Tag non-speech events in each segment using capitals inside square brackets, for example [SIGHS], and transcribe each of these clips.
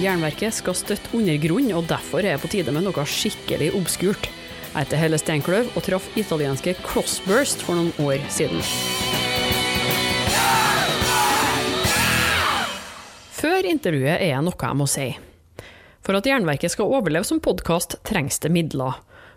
Jernverket skal støtte undergrunn, og derfor er det på tide med noe skikkelig obskurt. Jeg heter Helle Steinkløv og traff italienske Crossburst for noen år siden. Før intervjuet er det noe jeg må si. For at Jernverket skal overleve som podkast, trengs det midler.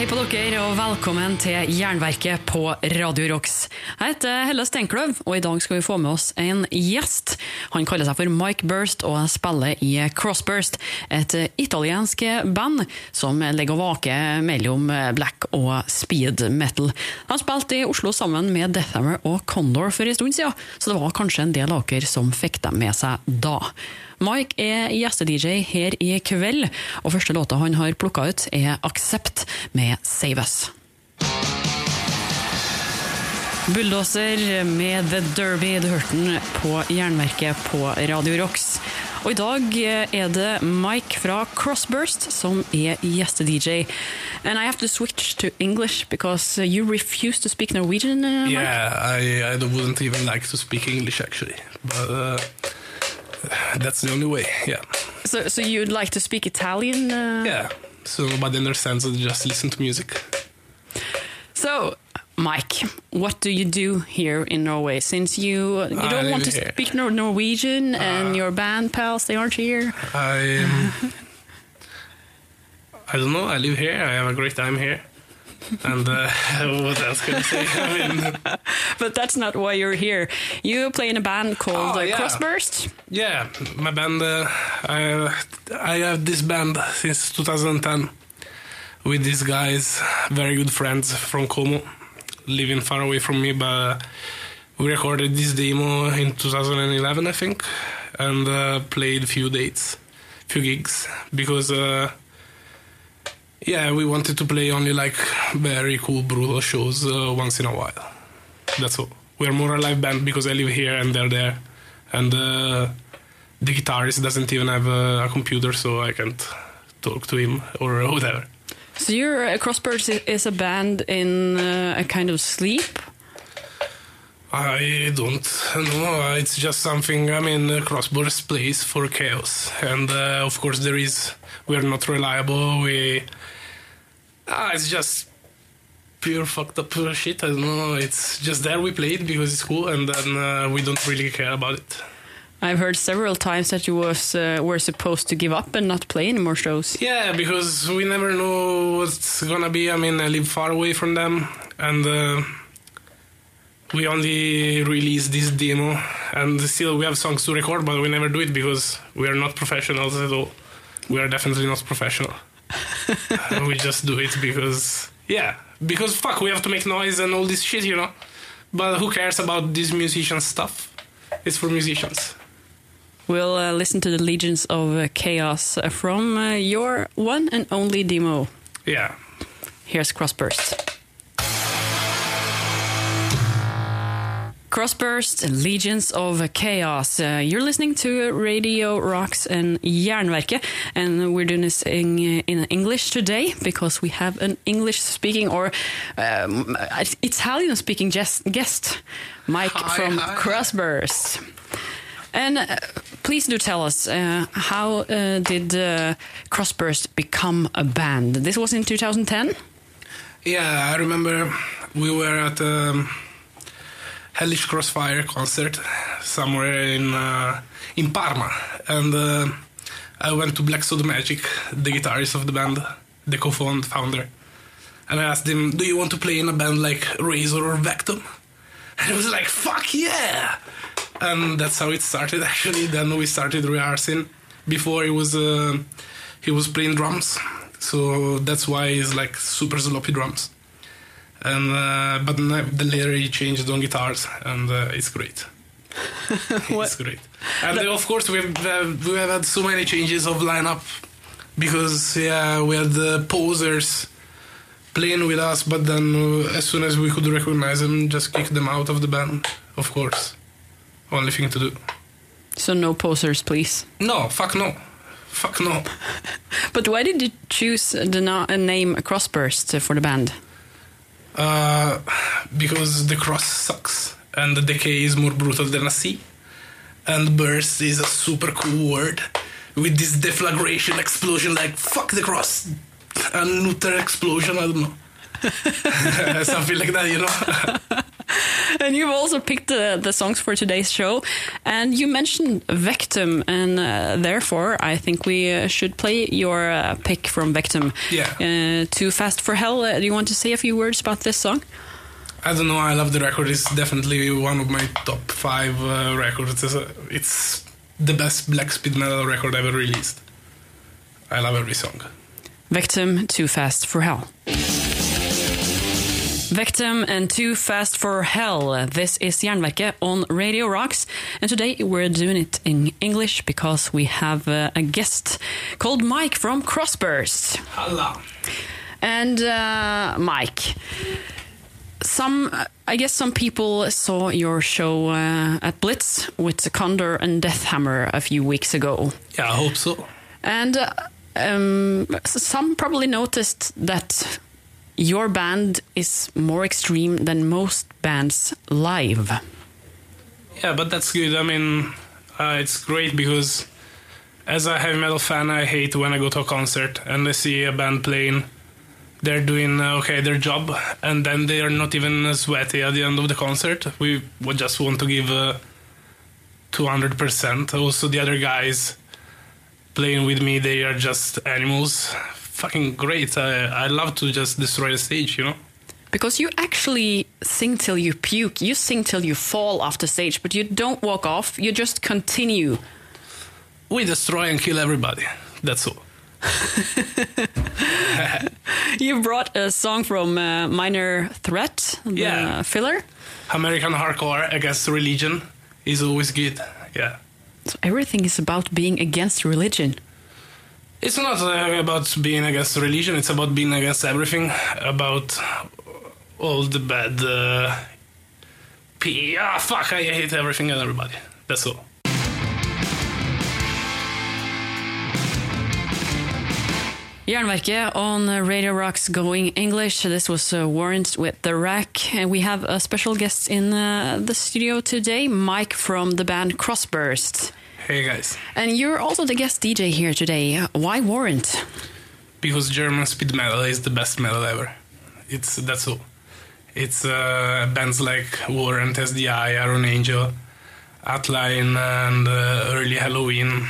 Hei på dere, og velkommen til Jernverket på Radio Rocks. Jeg heter Helle Steinkløv, og i dag skal vi få med oss en gjest. Han kaller seg for Mike Burst og spiller i Crossburst, et italiensk band som ligger og vaker mellom black og speed metal. Han spilte i Oslo sammen med Deathhammer og Condor for en stund siden, så det var kanskje en del av dere som fikk dem med seg da. Mike er gjeste-DJ her i kveld, og første låta han har plukka ut, er Aksept med Save Us. Bulldoser med The Derby, du hørte den på Jernverket på Radio Rocks. Og i dag er det Mike fra Crossburst som er gjeste-DJ. And I have to switch to English because you refuse to speak Norwegian. Uh, Mike? Yeah, I, I wouldn't even like to speak English actually. But, uh... [LAUGHS] That's the only way, yeah. So, so you'd like to speak Italian? Uh... Yeah, so nobody understands it, just listen to music. So, Mike, what do you do here in Norway? Since you you don't want to here. speak Norwegian and uh, your band pals they aren't here. I I don't know. I live here. I have a great time here and uh, [LAUGHS] what else can I say? I mean, [LAUGHS] but that's not why you're here. You play in a band called oh, uh, yeah. Crossburst. Yeah, my band. Uh, I I have this band since 2010 with these guys, very good friends from Como, living far away from me. But we recorded this demo in 2011, I think, and uh, played a few dates, few gigs because uh, yeah, we wanted to play only like very cool, brutal shows uh, once in a while. That's all. We're more a live band because I live here and they're there, and uh, the guitarist doesn't even have a, a, computer, so I can't talk to him or [LAUGHS] whatever. So your uh, Crossburst is a band in uh, a kind of sleep. I don't know. It's just something. I mean, Crossbirds Crossburst plays for chaos, and uh, of course there is. We're not reliable. We Ah, it's just pure fucked up shit. I don't know. It's just there we play it because it's cool, and then uh, we don't really care about it. I've heard several times that you was uh, were supposed to give up and not play any more shows. Yeah, because we never know what's gonna be. I mean, I live far away from them, and uh, we only release this demo, and still we have songs to record, but we never do it because we are not professionals at all. We are definitely not professional. [LAUGHS] we just do it because yeah, because fuck, we have to make noise and all this shit, you know. But who cares about this musician stuff? It's for musicians. We'll uh, listen to the Legions of uh, Chaos from uh, your one and only demo. Yeah. Here's Crossburst. Crossburst, Legions of Chaos. Uh, you're listening to Radio Rocks and Jernverket, and we're doing this in, in English today because we have an English speaking or um, Italian speaking guest, Mike hi, from hi. Crossburst. And uh, please do tell us uh, how uh, did uh, Crossburst become a band? This was in 2010? Yeah, I remember we were at. Um Hellish Crossfire concert somewhere in uh, in Parma, and uh, I went to Black Soda Magic, the guitarist of the band, the co-founder, and I asked him, "Do you want to play in a band like Razor or Vectom?" And he was like, "Fuck yeah!" And that's how it started. [LAUGHS] Actually, then we started rehearsing. Before he was uh, he was playing drums, so that's why he's like super sloppy drums and uh, but the later he changed on guitars, and uh, it's great. [LAUGHS] it's great. And then, of course, we've uh, we have had so many changes of lineup because yeah, we had the posers playing with us, but then uh, as soon as we could recognize them, just kick them out of the band. Of course, only thing to do. So no posers, please. No, fuck no, fuck no. [LAUGHS] But why did you choose the na- uh, name Crossburst for the band? Uh, because the cross sucks and the decay is more brutal than a sea. And burst is a super cool word with this deflagration explosion like fuck the cross. A nuclear explosion, I don't know. [LAUGHS] [LAUGHS] Something like that, you know? [LAUGHS] [LAUGHS] And you've also picked the, the songs for today's show, and you mentioned Vectom, and uh, therefore I think we uh, should play your uh, pick from Vectom. Yeah. Uh, Too Fast for Hell. Uh, do you want to say a few words about this song? I don't know, I love the record. It's definitely one of my top five uh, records. It's, it's the best black speed metal record ever released. I love every song. Vectom Too Fast for Hell. Vectom and Too Fast for Hell. This is Jernverket on Radio Rocks, and today we're doing it in English because we have uh, a guest called Mike from Crossburst. Hello. And uh, Mike, some I guess some people saw your show uh, at Blitz with Condor and Deathhammer a few weeks ago. Yeah, I hope so. And uh, um, some probably noticed that your band is more extreme than most bands live. Yeah, but that's good. I mean, uh, it's great because as a heavy metal fan, I hate when I go to a concert and I see a band playing. They're doing uh, okay their job, and then they are not even sweaty at the end of the concert. We would just want to give uh, 200%. Also, the other guys playing with me, they are just animals. Fucking great. I, I love to just destroy the stage, you know? Because you actually sing till you puke, you sing till you fall off the stage, but you don't walk off, you just continue. We destroy and kill everybody. That's all. [LAUGHS] You brought a song from uh, Minor Threat, the Yeah. filler. American hardcore against religion is always good. Yeah. So everything is about being against religion. It's not uh, about being against religion, it's about being against everything, about all the bad. Uh, P- ah, fuck, I hate everything and everybody. That's all. Jernverket on Radio Rocks Going English. This was uh, Warrant with The Rack. And we have a special guest in uh, the studio today, Mike from the band Crossburst. Hey guys. And you're also the guest DJ here today. Why Warrant? Because German speed metal is the best metal ever. It's That's all. It's uh, bands like Warrant, SDI, Iron Angel, Atlain, and uh, early Helloween.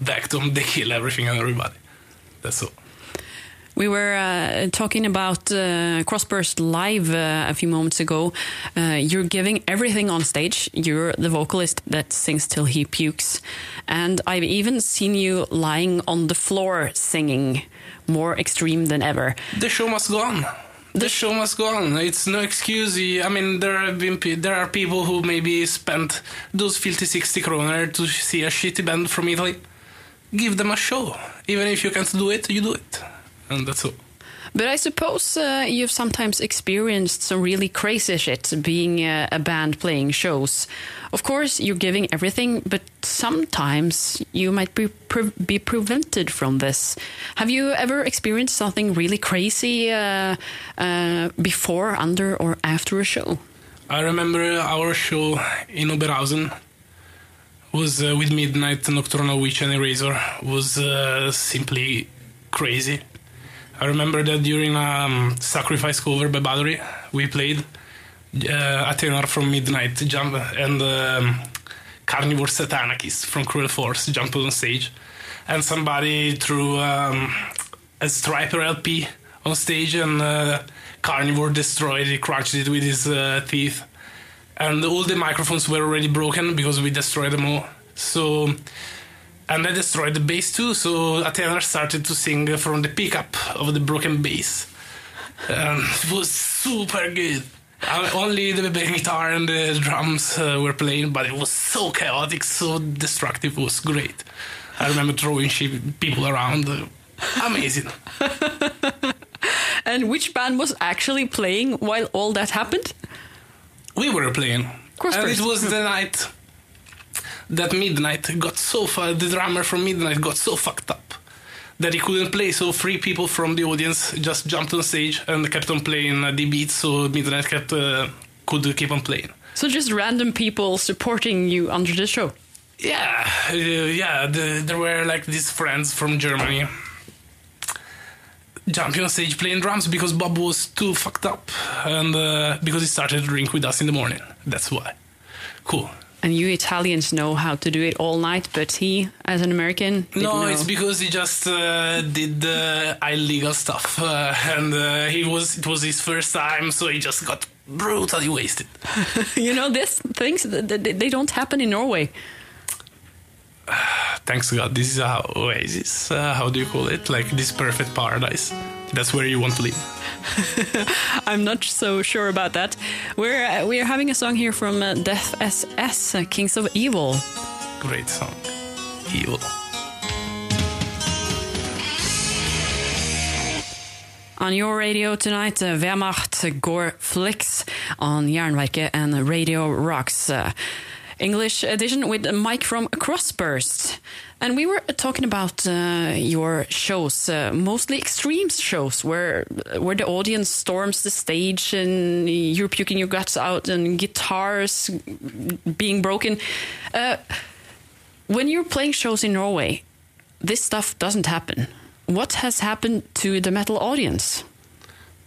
Vectom, they kill everything and everybody. That's all. We were uh, talking about uh, Crossburst live uh, a few moments ago. Uh, you're giving everything on stage. You're the vocalist that sings till he pukes. And I've even seen you lying on the floor singing, more extreme than ever. The show must go on. The show must go on. It's no excuse. I mean, there have been there are people who maybe spent those filthy sixty kroner to see a shitty band from Italy. Give them a show. Even if you can't do it, you do it, and that's all. But I suppose uh, you've sometimes experienced some really crazy shit being uh, a band playing shows. Of course, you're giving everything, but sometimes you might be, pre- be prevented from this. Have you ever experienced something really crazy uh, uh, before, under, or after a show? I remember our show in Oberhausen was uh, with Midnight, Nocturnal Witch, and Eraser was uh, simply crazy. I remember that during um, Sacrifice cover by Bathory, we played uh, Athenar from Midnight jump and um, Carnivore Satanakist from Cruel Force jumped on stage, and somebody threw um, a Stryper LP on stage, and uh, Carnivore destroyed it, crunched it with his uh, teeth and all the microphones were already broken because we destroyed them all. So, and I destroyed the bass too. So Athenar started to sing from the pickup of the broken bass, and it was super good. Uh, only the guitar and the drums uh, were playing, but it was so chaotic, so destructive. It was great. I remember throwing people around. Amazing. [LAUGHS] And which band was actually playing while all that happened? We were playing, and it was the night that Midnight got so fu- the drummer from Midnight got so fucked up that he couldn't play. So three people from the audience just jumped on stage and kept on playing uh, the beats. So Midnight kept uh, could keep on playing. So just random people supporting you under the show. Yeah, uh, yeah. The, there were like these friends from Germany jumping on stage playing drums because Bob was too fucked up and uh, because he started to drink with us in the morning. That's why. Cool. And you Italians know how to do it all night, but he, as an American, No, know. it's because he just uh, did uh, illegal stuff, [LAUGHS] uh, and uh, he was it was his first time, so he just got brutally wasted. [LAUGHS] you know, this things th- th- they don't happen in Norway. [SIGHS] Thanks God, this is a oasis. Uh, how do you call it? Like this perfect paradise. That's where you want to live. [LAUGHS] I'm not so sure about that. We're uh, we're having a song here from uh, Death SS, uh, Kings of Evil. Great song. Evil. On your radio tonight, uh, Wehrmacht Gore Flicks on Jernverket and Radio Rocks. English edition with Mike from Crossburst. And we were talking about uh, your shows, uh, mostly extreme shows, where where the audience storms the stage and you're puking your guts out and guitars being broken. Uh, when you're playing shows in Norway, this stuff doesn't happen. What has happened to the metal audience?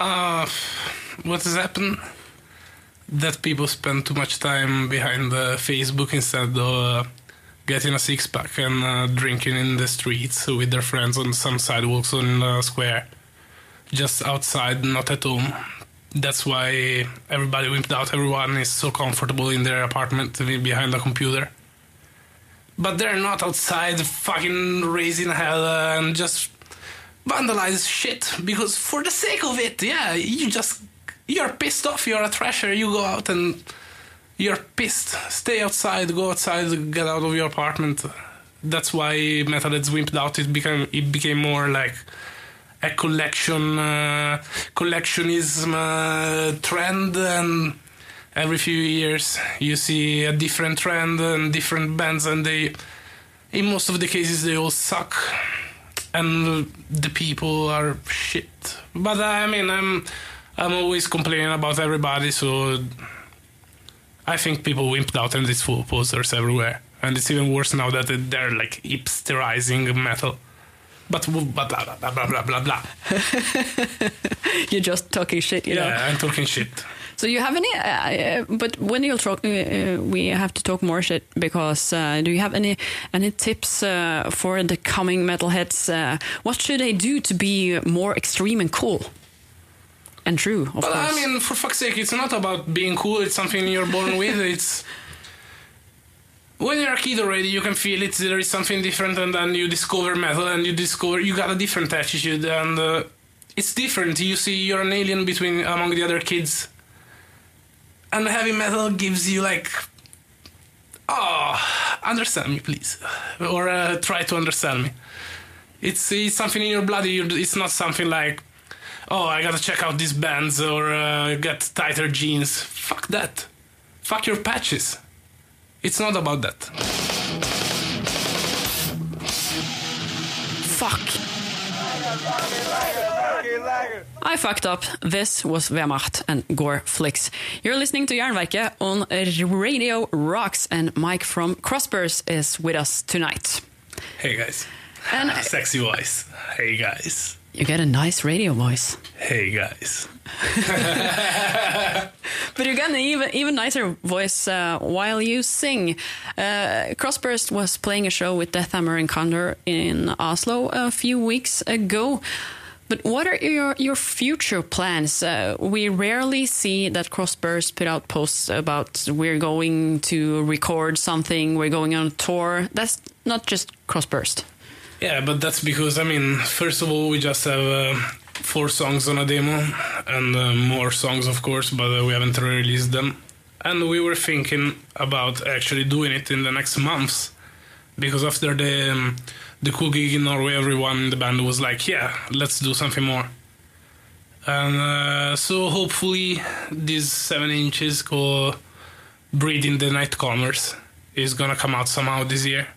Uh, what has happened? That people spend too much time behind uh, Facebook instead of uh, getting a six pack and uh, drinking in the streets with their friends on some sidewalks on the square, just outside, not at home. That's why everybody wimped out. Everyone is so comfortable in their apartment behind a computer. But they're not outside fucking raising hell and just vandalize shit because for the sake of it, yeah, you just you're pissed off, you're a trasher, you go out and you're pissed. Stay outside, go outside, get out of your apartment. That's why Metalheads wimped out. It became it became more like a collection uh, collectionism uh, trend and every few years you see a different trend and different bands and they in most of the cases they all suck and the people are shit but i mean i'm i'm always complaining about everybody so i think people wimped out and it's full of posters everywhere and it's even worse now that they're like hipsterizing metal but blah blah blah blah blah blah blah [LAUGHS] You're just talking shit, you know. yeah i'm talking shit So you have any? Uh, uh, but when you'll talk, uh, uh, we have to talk more shit because uh, do you have any any tips uh, for the coming metalheads? Uh, what should they do to be more extreme and cool? And true, of But course. I mean, for fuck's sake, it's not about being cool. It's something you're born [LAUGHS] with. It's when you're a kid already, you can feel it. There is something different, and then you discover metal, and you discover you got a different attitude, and uh, it's different. You see, you're an alien between among the other kids, and heavy metal gives you like, oh, understand me, please, or uh, try to understand me. It's, it's something in your blood. It's not something like oh, I gotta check out these bands or uh, get tighter jeans. Fuck that. Fuck your patches. It's not about that. Fuck. I fucked up. This was Wehrmacht and Gore Flicks. You're listening to Jernverket on Radio Rocks, and Mike from Crossburst is with us tonight. Hey guys. And [LAUGHS] Sexy voice. Hey guys. You get a nice radio voice. Hey guys. [LAUGHS] But you get an even even nicer voice uh, while you sing. Uh, Crossburst was playing a show with Deathhammer and Condor in Oslo a few weeks ago. But what are your your future plans? Uh, we rarely see that Crossburst put out posts about we're going to record something, we're going on a tour. That's not just Crossburst. Yeah, but that's because I mean, first of all, we just have uh, four songs on a demo and uh, more songs, of course, but uh, we haven't released them. And we were thinking about actually doing it in the next months because after the um, the cool gig in Norway, everyone in the band was like, "Yeah, let's do something more." And uh, so hopefully, these seven inches called "Breeding the Nightcomers" is gonna come out somehow this year,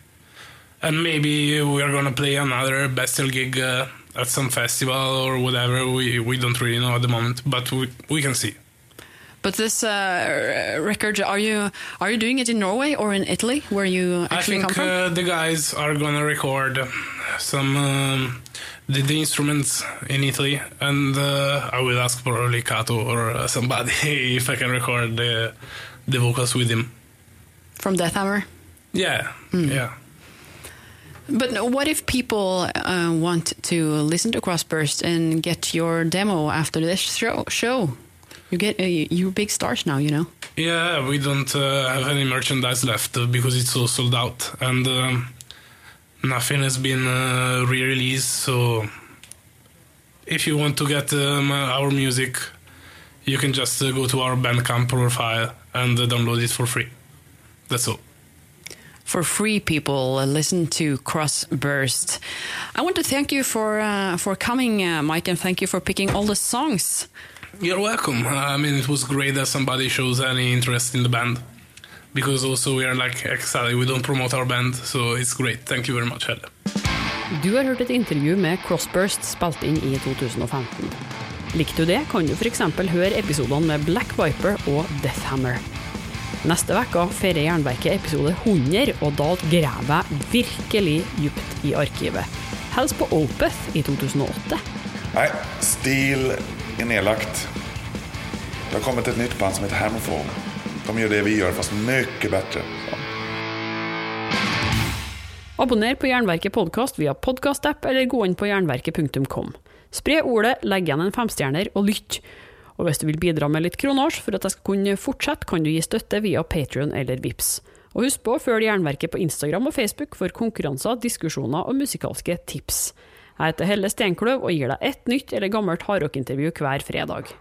and maybe we are gonna play another Bestial gig uh, at some festival or whatever. We we don't really know at the moment, but we we can see. But this uh, record, are you are you doing it in Norway or in Italy, where you I actually think come from? uh, the guys are gonna record some um, the, the instruments in Italy, and uh, I will ask probably Kato or uh, somebody [LAUGHS] if I can record the the vocals with him. from Deathhammer. Yeah, Hmm. yeah. But what if people uh, want to listen to Crossburst and get your demo after this show? Show, you get uh, you're big stars now, you know. Yeah, we don't uh, have any merchandise left because it's all sold out, and um, nothing has been uh, re-released. So, if you want to get um, our music, you can just uh, go to our Bandcamp profile and uh, download it for free. That's all. For free, people uh, listen to Crossburst. I want to thank you for uh, for coming, uh, Mike, and thank you for picking all the songs. You're welcome. I mean, it was great that somebody shows any interest in the band. Because also we are like exactly we don't promote our band, so it's great. Thank you very much, Helle. Du har hørt et intervju med Crossburst spilt inn i 2015. Likte du det, kan du f.eks. høre episodene med Black Viper og Deathhammer. Neste uke feirer Jernverket episode 100, og da graver jeg virkelig dypt i arkivet. Helst på Opeth i 2008. Nei, Steel er nedlagt. Det har kommet et nytt band som heter Hammerfall. De gjør det vi gjør, fast mye bedre. Abonner på Jernverket podkast via podkastapp, eller gå inn på jernverket.kom. Spre ordet, legg igjen en femstjerner, og lytt. Og hvis du vil bidra med litt kronasj for at jeg skal kunne fortsette, kan du gi støtte via Patrion eller Vips. Og husk på å følge Jernverket på Instagram og Facebook for konkurranser, diskusjoner og musikalske tips. Jeg heter Helle Steinkløv og gir deg ett nytt eller gammelt hardrockintervju hver fredag.